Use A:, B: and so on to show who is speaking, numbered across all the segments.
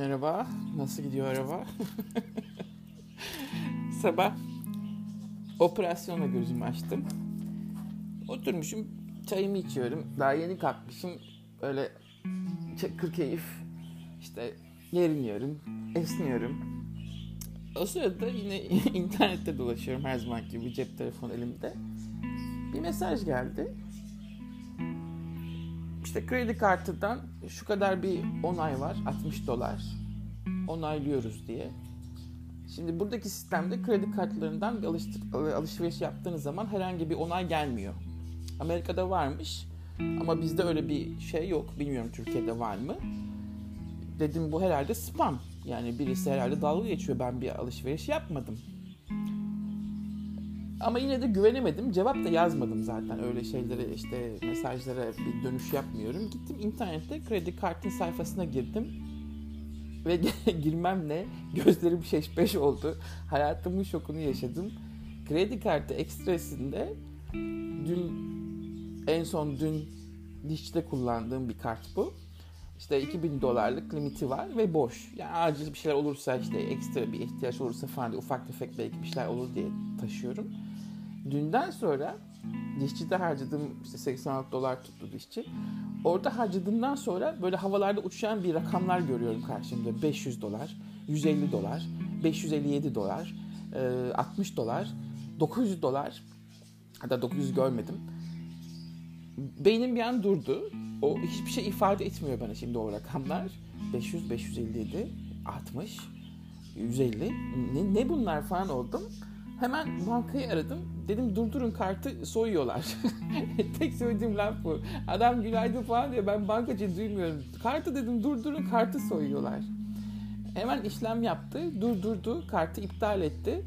A: Merhaba, nasıl gidiyor araba? Sabah operasyonla gözümü açtım. Oturmuşum, çayımı içiyorum. Daha yeni kalkmışım. Öyle kır keyif. İşte geriniyorum, esniyorum. O sırada yine internette dolaşıyorum her zaman gibi cep telefonu elimde. Bir mesaj geldi. İşte kredi kartından şu kadar bir onay var 60 dolar onaylıyoruz diye. Şimdi buradaki sistemde kredi kartlarından bir alışveriş yaptığınız zaman herhangi bir onay gelmiyor. Amerika'da varmış ama bizde öyle bir şey yok. Bilmiyorum Türkiye'de var mı. Dedim bu herhalde spam. Yani birisi herhalde dalga geçiyor ben bir alışveriş yapmadım. Ama yine de güvenemedim. Cevap da yazmadım zaten. Öyle şeylere işte mesajlara bir dönüş yapmıyorum. Gittim internette kredi kartın sayfasına girdim. Ve girmemle gözlerim şeşbeş oldu. Hayatımın şokunu yaşadım. Kredi kartı ekstresinde dün en son dün dişçide kullandığım bir kart bu. İşte 2000 dolarlık limiti var ve boş. Yani acil bir şeyler olursa işte ekstra bir ihtiyaç olursa falan diye ufak tefek belki bir şeyler olur diye taşıyorum. Dünden sonra dişçide harcadığım işte 86 dolar tuttu dişçi. Orada harcadığımdan sonra böyle havalarda uçuşan bir rakamlar görüyorum karşımda. 500 dolar, 150 dolar, 557 dolar, 60 dolar, 900 dolar. Hatta 900 görmedim. Beynim bir an durdu. O hiçbir şey ifade etmiyor bana şimdi o rakamlar. 500, 557, 60, 150. Ne, ne bunlar falan oldum. Hemen bankayı aradım. Dedim durdurun kartı soyuyorlar. Tek söylediğim laf bu. Adam günaydın falan diyor. Ben bankacı duymuyorum. Kartı dedim durdurun kartı soyuyorlar. Hemen işlem yaptı. Durdurdu. Kartı iptal etti.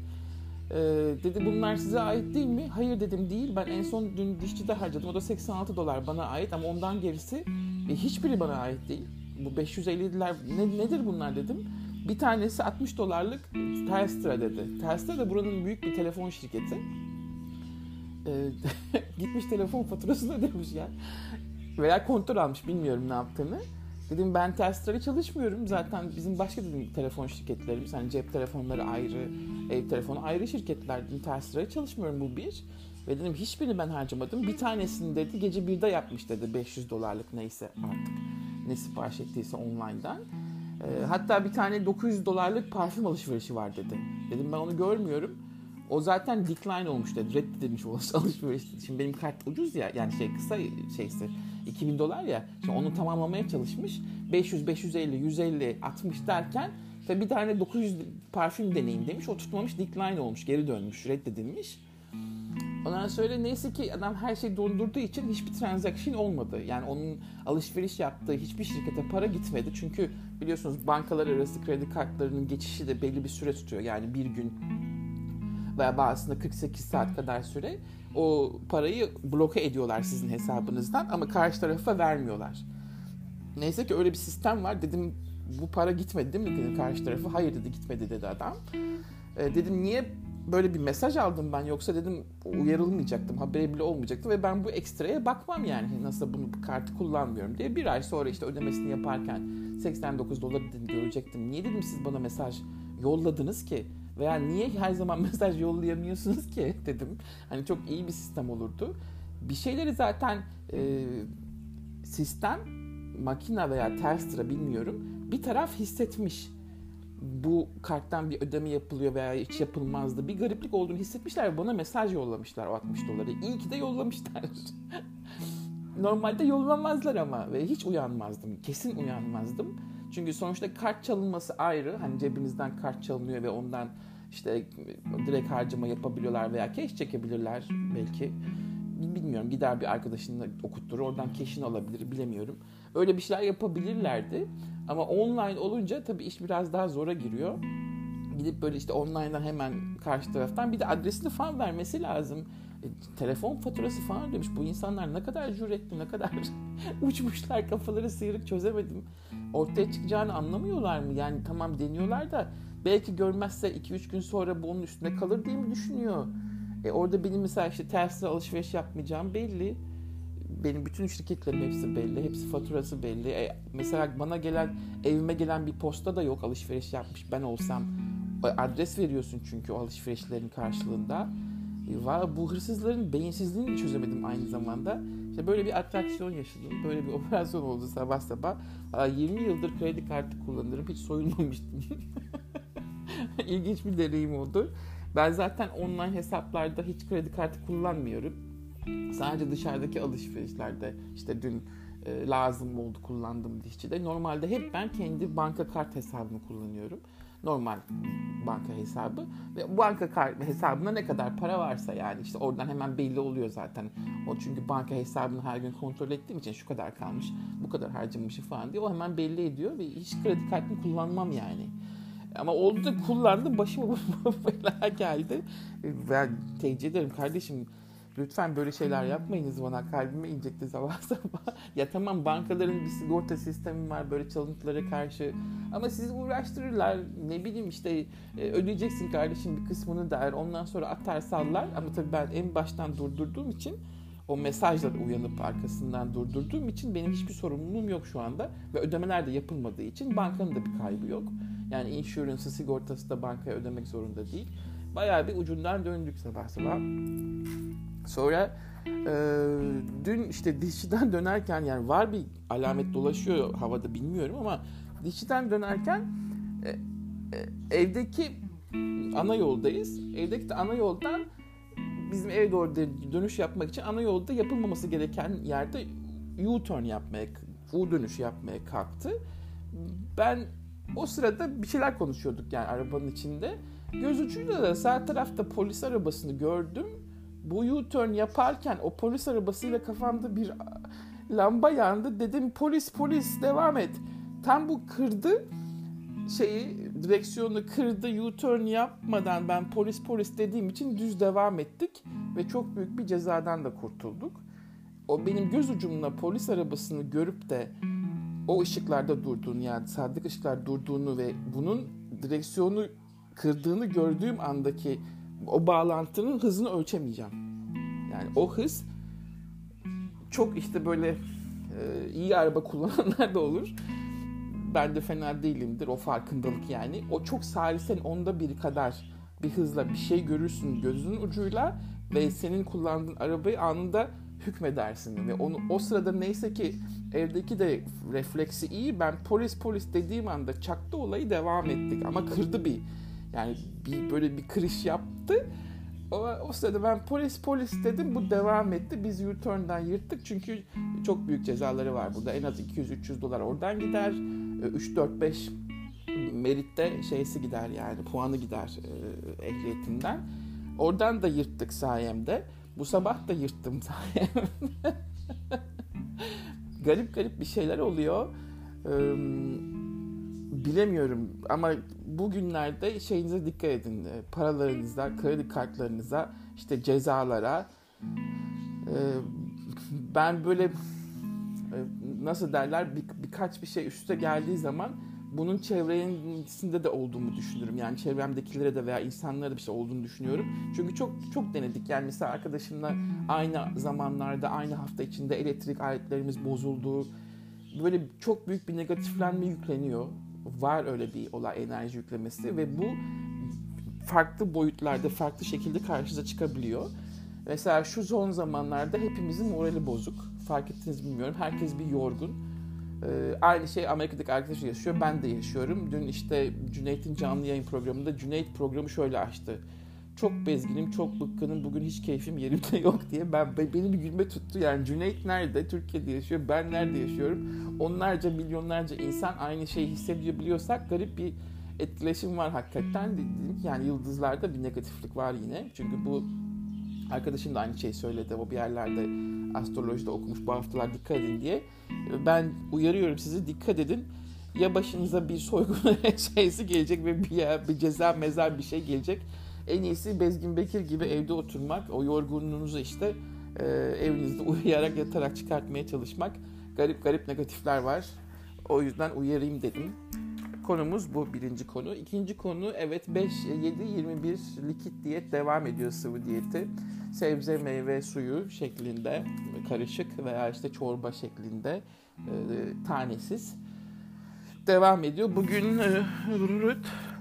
A: Ee, dedi bunlar size ait değil mi? Hayır dedim değil. Ben en son dün dişçide harcadım. O da 86 dolar bana ait ama ondan gerisi e, hiçbiri bana ait değil. Bu 550'ler ne, nedir bunlar dedim. Bir tanesi 60 dolarlık Telstra dedi. Telstra da buranın büyük bir telefon şirketi. Ee, gitmiş telefon faturasını ödemiş ya. Veya kontrol almış bilmiyorum ne yaptığını. Dedim ben Telstra'yla çalışmıyorum. Zaten bizim başka dedim telefon şirketlerimiz. Hani cep telefonları ayrı, ev telefonu ayrı şirketler. Dedim Telstra'ya çalışmıyorum bu bir. Ve dedim hiçbirini ben harcamadım. Bir tanesini dedi gece birde yapmış dedi 500 dolarlık neyse artık. Ne sipariş ettiyse online'dan. E, hatta bir tane 900 dolarlık parfüm alışverişi var dedi. Dedim ben onu görmüyorum. O zaten decline olmuş dedi. Reddedilmiş alışveriş. Şimdi benim kart ucuz ya yani şey kısa şeysi 2000 dolar ya. Şimdi onu tamamlamaya çalışmış. 500, 550, 150, 60 derken ve bir tane 900 parfüm deneyim demiş. O tutmamış decline olmuş. Geri dönmüş. Reddedilmiş. Ondan sonra neyse ki adam her şeyi dondurduğu için hiçbir transaction olmadı. Yani onun alışveriş yaptığı hiçbir şirkete para gitmedi. Çünkü biliyorsunuz bankalar arası kredi kartlarının geçişi de belli bir süre tutuyor. Yani bir gün veya bazısında 48 saat kadar süre o parayı bloke ediyorlar sizin hesabınızdan ama karşı tarafa vermiyorlar. Neyse ki öyle bir sistem var. Dedim bu para gitmedi değil mi dedim karşı tarafa. Hayır dedi gitmedi dedi adam. E, dedim niye böyle bir mesaj aldım ben yoksa dedim uyarılmayacaktım haberi bile olmayacaktı ve ben bu ekstraya bakmam yani nasıl bunu bu kartı kullanmıyorum diye bir ay sonra işte ödemesini yaparken 89 dolar dedim görecektim. Niye dedim siz bana mesaj yolladınız ki veya niye her zaman mesaj yollayamıyorsunuz ki dedim. Hani çok iyi bir sistem olurdu. Bir şeyleri zaten e, sistem makina veya Telstra bilmiyorum bir taraf hissetmiş bu karttan bir ödeme yapılıyor veya hiç yapılmazdı. Bir gariplik olduğunu hissetmişler ve bana mesaj yollamışlar o 60 doları. İyi ki de yollamışlar. Normalde yollamazlar ama ve hiç uyanmazdım. Kesin uyanmazdım. Çünkü sonuçta kart çalınması ayrı. Hani cebinizden kart çalınıyor ve ondan işte direkt harcama yapabiliyorlar veya cash çekebilirler belki. Bilmiyorum gider bir arkadaşını okutturur oradan cash'ini alabilir bilemiyorum. Öyle bir şeyler yapabilirlerdi. Ama online olunca tabii iş biraz daha zora giriyor. Gidip böyle işte online'dan hemen karşı taraftan bir de adresini falan vermesi lazım. E, telefon faturası falan demiş. Bu insanlar ne kadar cüretli, ne kadar uçmuşlar kafaları sıyırık çözemedim. Ortaya çıkacağını anlamıyorlar mı? Yani tamam deniyorlar da belki görmezse 2-3 gün sonra bu onun üstüne kalır diye mi düşünüyor? E orada benim mesela işte tersine alışveriş yapmayacağım belli. Benim bütün şirketlerim hepsi belli. Hepsi faturası belli. E, mesela bana gelen evime gelen bir posta da yok alışveriş yapmış ben olsam. Adres veriyorsun çünkü o alışverişlerin karşılığında. E, bu hırsızların beyinsizliğini çözemedim aynı zamanda. İşte böyle bir atraksiyon yaşadım. Böyle bir operasyon oldu sabah sabah. Valla 20 yıldır kredi kartı kullanırım. Hiç soyulmamıştım. İlginç bir deneyim oldu. Ben zaten online hesaplarda hiç kredi kartı kullanmıyorum. Sadece dışarıdaki alışverişlerde işte dün e, lazım oldu kullandım dişçide. Normalde hep ben kendi banka kart hesabımı kullanıyorum. Normal banka hesabı ve banka kart hesabında ne kadar para varsa yani işte oradan hemen belli oluyor zaten. O çünkü banka hesabını her gün kontrol ettiğim için şu kadar kalmış, bu kadar harcamışı falan diye o hemen belli ediyor ve hiç kredi kartını kullanmam yani. Ama oldu kullandım başıma bela geldi. Ben tecrübe ederim kardeşim lütfen böyle şeyler yapmayınız bana kalbime inecekti sabah sabah. ya tamam bankaların bir sigorta sistemi var böyle çalıntılara karşı ama sizi uğraştırırlar ne bileyim işte e, ödeyeceksin kardeşim bir kısmını der ondan sonra atar sallar ama tabii ben en baştan durdurduğum için o mesajla uyanıp arkasından durdurduğum için benim hiçbir sorumluluğum yok şu anda ve ödemeler de yapılmadığı için bankanın da bir kaybı yok. Yani insurance'ı, sigortası da bankaya ödemek zorunda değil. Bayağı bir ucundan döndük sabah sabah. Sonra e, dün işte dişçiden dönerken yani var bir alamet dolaşıyor havada bilmiyorum ama dişçiden dönerken e, e, evdeki ana yoldayız. Evdeki de ana yoldan bizim eve doğru dönüş yapmak için ana yolda yapılmaması gereken yerde U-turn yapmaya, U dönüşü yapmaya kalktı. Ben o sırada bir şeyler konuşuyorduk yani arabanın içinde. Göz ucuyla da sağ tarafta polis arabasını gördüm. Bu U-turn yaparken o polis arabasıyla kafamda bir lamba yandı. Dedim polis polis devam et. Tam bu kırdı şeyi direksiyonu kırdı U-turn yapmadan ben polis polis dediğim için düz devam ettik ve çok büyük bir cezadan da kurtulduk. O benim göz ucumla polis arabasını görüp de o ışıklarda durduğunu yani sadık ışıklar durduğunu ve bunun direksiyonu kırdığını gördüğüm andaki o bağlantının hızını ölçemeyeceğim. Yani o hız çok işte böyle e, iyi araba kullananlar da olur. Ben de fena değilimdir o farkındalık yani. O çok salisen onda biri kadar bir hızla bir şey görürsün gözünün ucuyla ve senin kullandığın arabayı anında hükmedersin ve onu o sırada neyse ki evdeki de refleksi iyi ben polis polis dediğim anda çaktı olayı devam ettik ama kırdı bir yani bir böyle bir kırış yaptı. O, o sırada ben polis polis dedim. Bu devam etti. Biz U-turn'dan yırttık. Çünkü çok büyük cezaları var burada. En az 200-300 dolar oradan gider. 3-4-5 meritte şeysi gider yani puanı gider e, ehliyetinden. Oradan da yırttık sayemde. Bu sabah da yırttım sayemde. garip garip bir şeyler oluyor. Ee, bilemiyorum ama bugünlerde şeyinize dikkat edin. Paralarınıza, kredi kartlarınıza, işte cezalara. Ee, ben böyle nasıl derler bir, birkaç bir şey üste geldiği zaman bunun çevresinde de olduğumu düşünürüm. Yani çevremdekilere de veya insanlara da bir şey olduğunu düşünüyorum. Çünkü çok çok denedik. Yani mesela arkadaşımla aynı zamanlarda, aynı hafta içinde elektrik aletlerimiz bozuldu. Böyle çok büyük bir negatiflenme yükleniyor. Var öyle bir olay enerji yüklemesi ve bu farklı boyutlarda, farklı şekilde karşınıza çıkabiliyor. Mesela şu son zamanlarda hepimizin morali bozuk. Fark ettiniz bilmiyorum. Herkes bir yorgun ee, aynı şey Amerika'daki arkadaş yaşıyor. Ben de yaşıyorum. Dün işte Cüneyt'in canlı yayın programında Cüneyt programı şöyle açtı. Çok bezginim, çok bıkkınım, bugün hiç keyfim yerimde yok diye ben beni bir gülme tuttu. Yani Cüneyt nerede? Türkiye'de yaşıyor. Ben nerede yaşıyorum? Onlarca, milyonlarca insan aynı şeyi hissediyor biliyorsak garip bir etkileşim var hakikaten. Dedim ki yani yıldızlarda bir negatiflik var yine. Çünkü bu arkadaşım da aynı şeyi söyledi. O bir yerlerde astrolojide okumuş bu haftalar dikkat edin diye. Ben uyarıyorum sizi dikkat edin. Ya başınıza bir soygun şeysi gelecek ve bir, ya, bir ceza mezar bir şey gelecek. En iyisi Bezgin Bekir gibi evde oturmak. O yorgunluğunuzu işte e, evinizde uyuyarak yatarak çıkartmaya çalışmak. Garip garip negatifler var. O yüzden uyarayım dedim. Konumuz bu birinci konu. İkinci konu evet 5, 7, 21 likit diyet devam ediyor sıvı diyeti. Sebze, meyve, suyu şeklinde karışık veya işte çorba şeklinde e, tanesiz devam ediyor. Bugün e,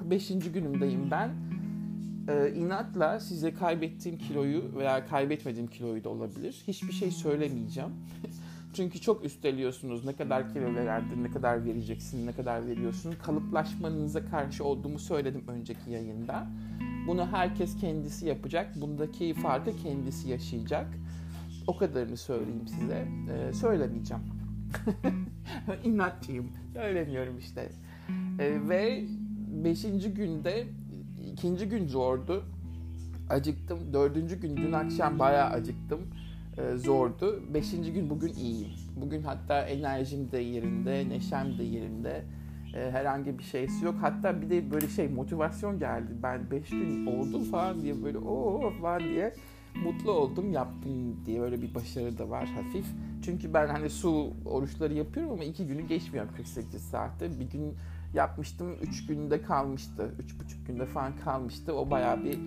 A: 5. günümdeyim ben. E, inatla size kaybettiğim kiloyu veya kaybetmediğim kiloyu da olabilir. Hiçbir şey söylemeyeceğim. Çünkü çok üsteliyorsunuz. Ne kadar kilo verdin, ne kadar vereceksin, ne kadar veriyorsun. Kalıplaşmanıza karşı olduğumu söyledim önceki yayında. Bunu herkes kendisi yapacak. Bundaki farkı kendisi yaşayacak. O kadarını söyleyeyim size. Ee, söylemeyeceğim. İnatçıyım. Söylemiyorum işte. Ee, ve beşinci günde ikinci gün zordu. Acıktım. Dördüncü gün dün akşam bayağı acıktım. Ee, zordu. Beşinci gün bugün iyiyim. Bugün hatta enerjim de yerinde, neşem de yerinde. Ee, herhangi bir şeysi yok. Hatta bir de böyle şey motivasyon geldi. Ben beş gün oldu falan diye böyle o falan diye mutlu oldum yaptım diye böyle bir başarı da var hafif. Çünkü ben hani su oruçları yapıyorum ama iki günü geçmiyorum 48 saatte. Bir gün yapmıştım. Üç günde kalmıştı. Üç buçuk günde falan kalmıştı. O bayağı bir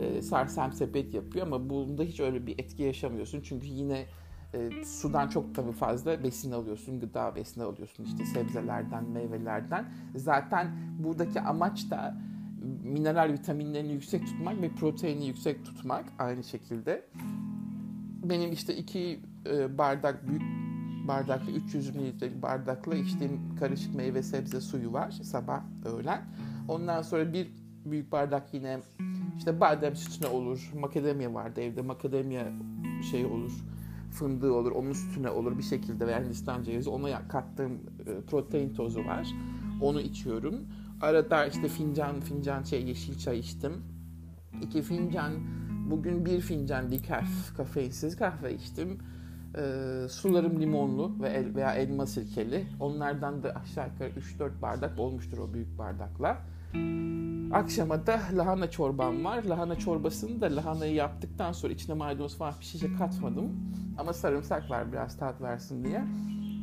A: e, sarsam sepet yapıyor ama bunda hiç öyle bir etki yaşamıyorsun. Çünkü yine e, sudan çok tabii fazla besin alıyorsun. Gıda besini alıyorsun işte sebzelerden, meyvelerden. Zaten buradaki amaç da mineral vitaminlerini yüksek tutmak ve proteini yüksek tutmak aynı şekilde. Benim işte iki e, bardak büyük bardaklı 300 mililitrelik bardakla içtiğim karışık meyve sebze suyu var sabah öğlen. Ondan sonra bir büyük bardak yine işte badem sütüne olur. Makademya vardı evde. Makademya şey olur. Fındığı olur. Onun sütüne olur bir şekilde veya Hindistan cevizi. Ona kattığım e, protein tozu var. Onu içiyorum. Arada işte fincan fincan şey yeşil çay içtim. İki fincan bugün bir fincan decaf kafeinsiz kahve içtim. Ee, sularım limonlu ve el, veya elma sirkeli. Onlardan da aşağı yukarı 3-4 bardak olmuştur o büyük bardakla. Akşama da lahana çorbam var. Lahana çorbasını da lahanayı yaptıktan sonra içine maydanoz falan bir katmadım. Ama sarımsak var biraz tat versin diye.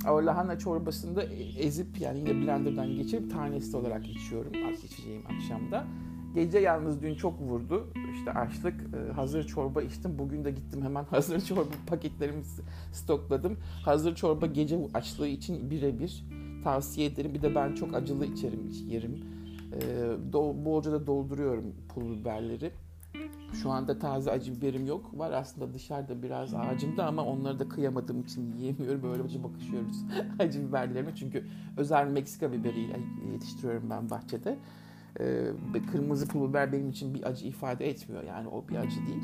A: O lahana çorbasını da ezip yani yine blenderdan geçirip tanesi olarak içiyorum. Az içeceğim akşamda. Gece yalnız dün çok vurdu. İşte açlık, e, hazır çorba içtim. Bugün de gittim hemen hazır çorba paketlerimi stokladım. Hazır çorba gece açlığı için birebir tavsiye ederim. Bir de ben çok acılı içerim, yerim. E, bolca da dolduruyorum pul biberleri. Şu anda taze acı biberim yok. Var aslında dışarıda biraz ağacımda ama onları da kıyamadığım için yiyemiyorum. Böyle acı bakışıyoruz acı biberlerime. Çünkü özel Meksika biberiyle yetiştiriyorum ben bahçede. Ee, kırmızı pul biber benim için bir acı ifade etmiyor. Yani o bir acı değil.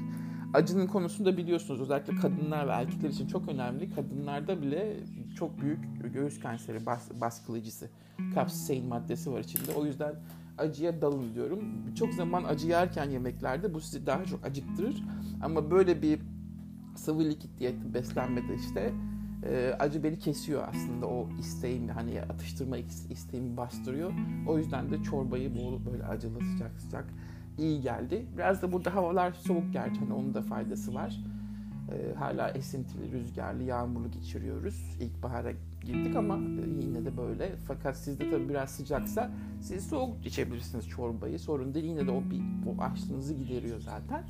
A: Acının konusunda biliyorsunuz özellikle kadınlar ve erkekler için çok önemli. Kadınlarda bile çok büyük göğüs kanseri bas, baskılayıcısı. Kapsisein maddesi var içinde. O yüzden acıya dalın diyorum. Çok zaman acı yerken yemeklerde bu sizi daha çok acıktırır. Ama böyle bir sıvı likit diyeti beslenmede işte e, acı beni kesiyor aslında o isteğimi hani atıştırma isteğimi bastırıyor. O yüzden de çorbayı bol böyle acılı sıcak sıcak iyi geldi. Biraz da burada havalar soğuk gerçi hani onun da faydası var. E, hala esintili, rüzgarlı, yağmurlu geçiriyoruz. İlkbahara girdik ama e, yine de böyle. Fakat sizde tabii biraz sıcaksa siz soğuk içebilirsiniz çorbayı. Sorun değil. Yine de o bir o açlığınızı gideriyor zaten.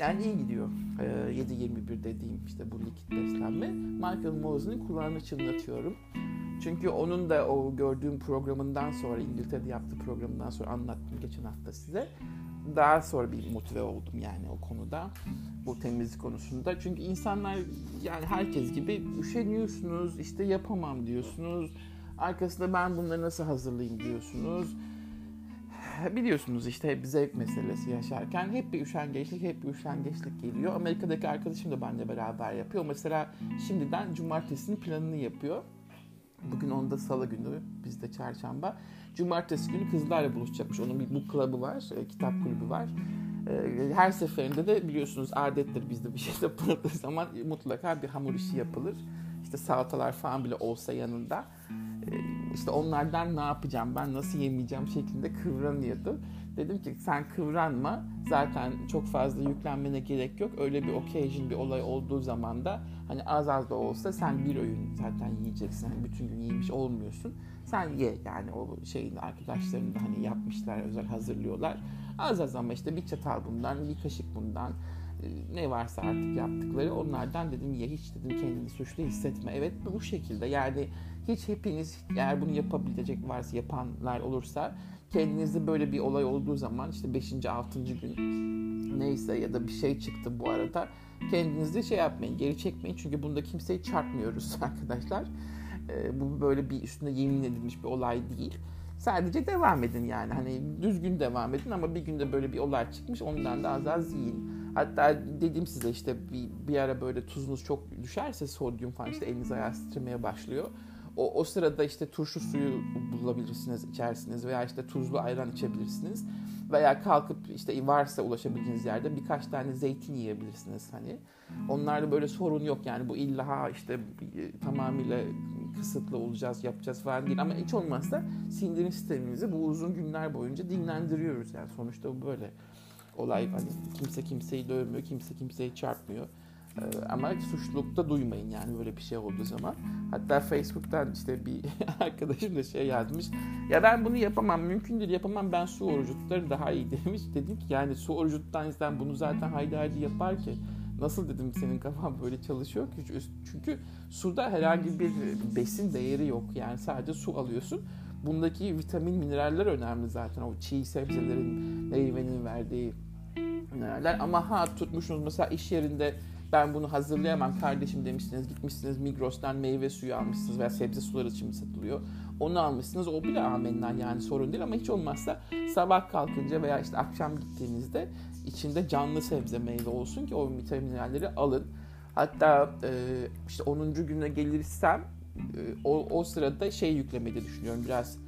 A: Yani iyi gidiyor. Ee, 7-21 dediğim işte bu likit beslenme. Michael Mosley'nin kulağını çınlatıyorum. Çünkü onun da o gördüğüm programından sonra İngiltere'de yaptığı programından sonra anlattım geçen hafta size. Daha sonra bir motive oldum yani o konuda. Bu temizlik konusunda. Çünkü insanlar yani herkes gibi üşeniyorsunuz, işte yapamam diyorsunuz. Arkasında ben bunları nasıl hazırlayayım diyorsunuz biliyorsunuz işte hep zevk meselesi yaşarken hep bir üşengeçlik, hep bir üşengeçlik geliyor. Amerika'daki arkadaşım da benimle beraber yapıyor. Mesela şimdiden cumartesinin planını yapıyor. Bugün onda salı günü, bizde çarşamba. Cumartesi günü kızlarla buluşacakmış. Onun bir book club'ı var, e, kitap kulübü var. E, her seferinde de biliyorsunuz adettir bizde bir şey yapıldığı zaman mutlaka bir hamur işi yapılır. İşte salatalar falan bile olsa yanında e, işte onlardan ne yapacağım ben nasıl yemeyeceğim şeklinde kıvranıyordu. Dedim ki sen kıvranma zaten çok fazla yüklenmene gerek yok. Öyle bir occasion bir olay olduğu zaman da hani az az da olsa sen bir öğün zaten yiyeceksin. Hani bütün gün yemiş olmuyorsun. Sen ye yani o şeyin arkadaşların da hani yapmışlar özel hazırlıyorlar. Az az ama işte bir çatal bundan bir kaşık bundan ne varsa artık yaptıkları onlardan dedim ya hiç dedim kendini suçlu hissetme. Evet bu şekilde yani hiç hepiniz eğer bunu yapabilecek varsa yapanlar olursa kendinizde böyle bir olay olduğu zaman işte 5. 6. gün neyse ya da bir şey çıktı bu arada kendinizde şey yapmayın geri çekmeyin çünkü bunda kimseyi çarpmıyoruz arkadaşlar. Ee, bu böyle bir üstünde yemin edilmiş bir olay değil. Sadece devam edin yani. Hani düzgün devam edin ama bir günde böyle bir olay çıkmış ondan da az az yiyin. Hatta dedim size işte bir, bir ara böyle tuzunuz çok düşerse sodyum falan işte eliniz ayağı titremeye başlıyor. O, o sırada işte turşu suyu bulabilirsiniz, içersiniz veya işte tuzlu ayran içebilirsiniz. Veya kalkıp işte varsa ulaşabileceğiniz yerde birkaç tane zeytin yiyebilirsiniz hani. Onlarda böyle sorun yok yani bu illa işte tamamıyla kısıtlı olacağız, yapacağız falan değil. Ama hiç olmazsa sindirim sistemimizi bu uzun günler boyunca dinlendiriyoruz. Yani sonuçta bu böyle olay hani kimse kimseyi dövmüyor, kimse kimseyi çarpmıyor. Ee, ama suçlulukta duymayın yani böyle bir şey olduğu zaman. Hatta Facebook'tan işte bir arkadaşım da şey yazmış. Ya ben bunu yapamam, mümkün değil yapamam. Ben su orucu tutarım daha iyi demiş. Dedim ki yani su orucu tutan insan bunu zaten haydi yapar ki. Nasıl dedim senin kafan böyle çalışıyor ki? Çünkü suda herhangi bir besin değeri yok. Yani sadece su alıyorsun. Bundaki vitamin, mineraller önemli zaten. O çiğ sebzelerin, meyvenin verdiği mineraller. Ama ha tutmuşsunuz mesela iş yerinde ben bunu hazırlayamam kardeşim demişsiniz. Gitmişsiniz Migros'tan meyve suyu almışsınız veya sebze suları için satılıyor. Onu almışsınız. O bile amenna yani sorun değil ama hiç olmazsa sabah kalkınca veya işte akşam gittiğinizde içinde canlı sebze meyve olsun ki o vitaminlerleri alın. Hatta işte 10. güne gelirsem o, o sırada şey yüklemeyi de düşünüyorum biraz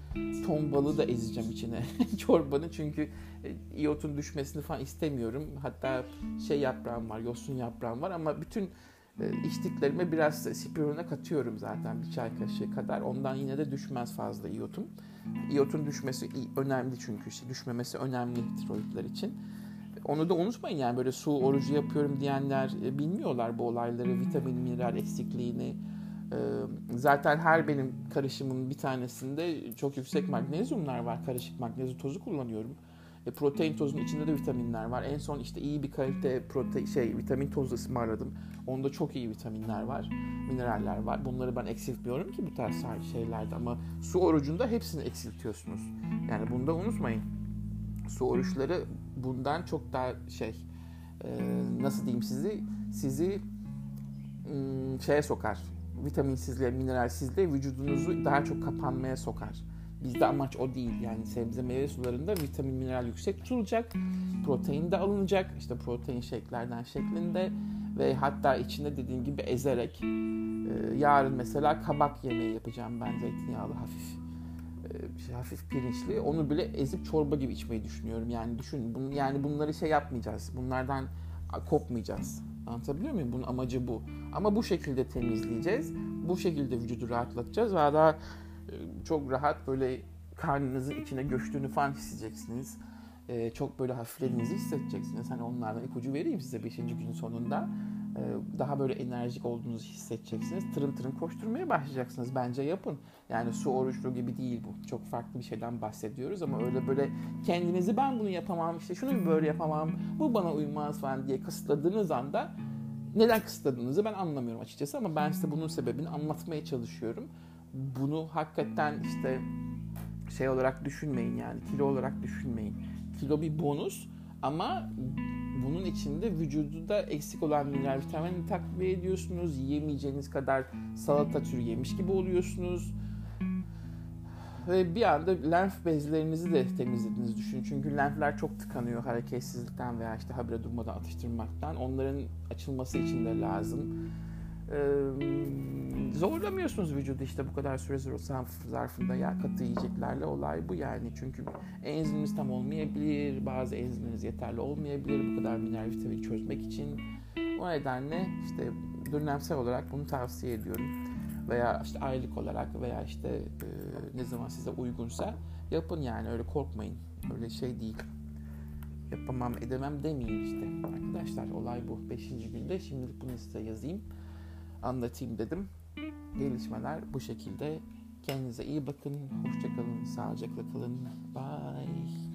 A: ton balığı da ezeceğim içine çorbanın çünkü e, iyotun düşmesini falan istemiyorum. Hatta şey yaprağım var, yosun yaprağım var ama bütün e, içtiklerime biraz spirulina katıyorum zaten bir çay kaşığı kadar. Ondan yine de düşmez fazla iyotun. İyotun düşmesi önemli çünkü işte düşmemesi önemli tiroidler için. Onu da unutmayın yani böyle su orucu yapıyorum diyenler e, bilmiyorlar bu olayları, vitamin, mineral eksikliğini. Zaten her benim karışımın bir tanesinde çok yüksek magnezyumlar var. Karışık magnezyum tozu kullanıyorum. E, protein tozunun içinde de vitaminler var. En son işte iyi bir kalite protein şey vitamin tozu ısmarladım. Onda çok iyi vitaminler var, mineraller var. Bunları ben eksiltmiyorum ki bu tarz şeylerde ama su orucunda hepsini eksiltiyorsunuz. Yani bunu da unutmayın. Su oruçları bundan çok daha şey e, nasıl diyeyim sizi sizi şeye sokar. Vitaminsizliğe, mineralsizliğe vücudunuzu daha çok kapanmaya sokar. Bizde amaç o değil. Yani sebze meyve sularında vitamin mineral yüksek tutulacak. Protein de alınacak. İşte protein şeklerden şeklinde ve hatta içinde dediğim gibi ezerek e, yarın mesela kabak yemeği yapacağım ben zeytinyağlı hafif e, hafif pirinçli onu bile ezip çorba gibi içmeyi düşünüyorum. Yani düşün bunu, yani bunları şey yapmayacağız. Bunlardan kopmayacağız. Anlatabiliyor muyum? Bunun amacı bu. Ama bu şekilde temizleyeceğiz. Bu şekilde vücudu rahatlatacağız ve daha ee, çok rahat böyle karnınızın içine göçtüğünü falan hissedeceksiniz. Ee, çok böyle hafiflediğinizi hissedeceksiniz. Hani onlardan ipucu vereyim size 5. günün sonunda. Ee, daha böyle enerjik olduğunuzu hissedeceksiniz. Tırın tırın koşturmaya başlayacaksınız. Bence yapın. Yani su oruçlu gibi değil bu. Çok farklı bir şeyden bahsediyoruz ama öyle böyle kendinizi ben bunu yapamam, işte şunu böyle yapamam, bu bana uymaz falan diye kısıtladığınız anda neden kısıtladığınızı ben anlamıyorum açıkçası ama ben size bunun sebebini anlatmaya çalışıyorum bunu hakikaten işte şey olarak düşünmeyin yani kilo olarak düşünmeyin. Kilo bir bonus ama bunun içinde vücuda eksik olan mineral vitamin takviye ediyorsunuz. Yiyemeyeceğiniz kadar salata türü yemiş gibi oluyorsunuz. Ve bir anda lenf bezlerinizi de temizlediğinizi düşünün. Çünkü lenfler çok tıkanıyor hareketsizlikten veya işte habire durmadan atıştırmaktan. Onların açılması için de lazım zorlamıyorsunuz vücudu işte bu kadar süre zarfında ya katı yiyeceklerle olay bu yani. Çünkü enziminiz tam olmayabilir, bazı enziminiz yeterli olmayabilir bu kadar mineral vitamin çözmek için. O nedenle işte dönemsel olarak bunu tavsiye ediyorum. Veya işte aylık olarak veya işte e, ne zaman size uygunsa yapın yani öyle korkmayın. Öyle şey değil. Yapamam edemem demeyin işte. Arkadaşlar olay bu. Beşinci günde şimdilik bunu size yazayım anlatayım dedim. Gelişmeler bu şekilde. Kendinize iyi bakın. Hoşçakalın. Sağlıcakla kalın. Bye.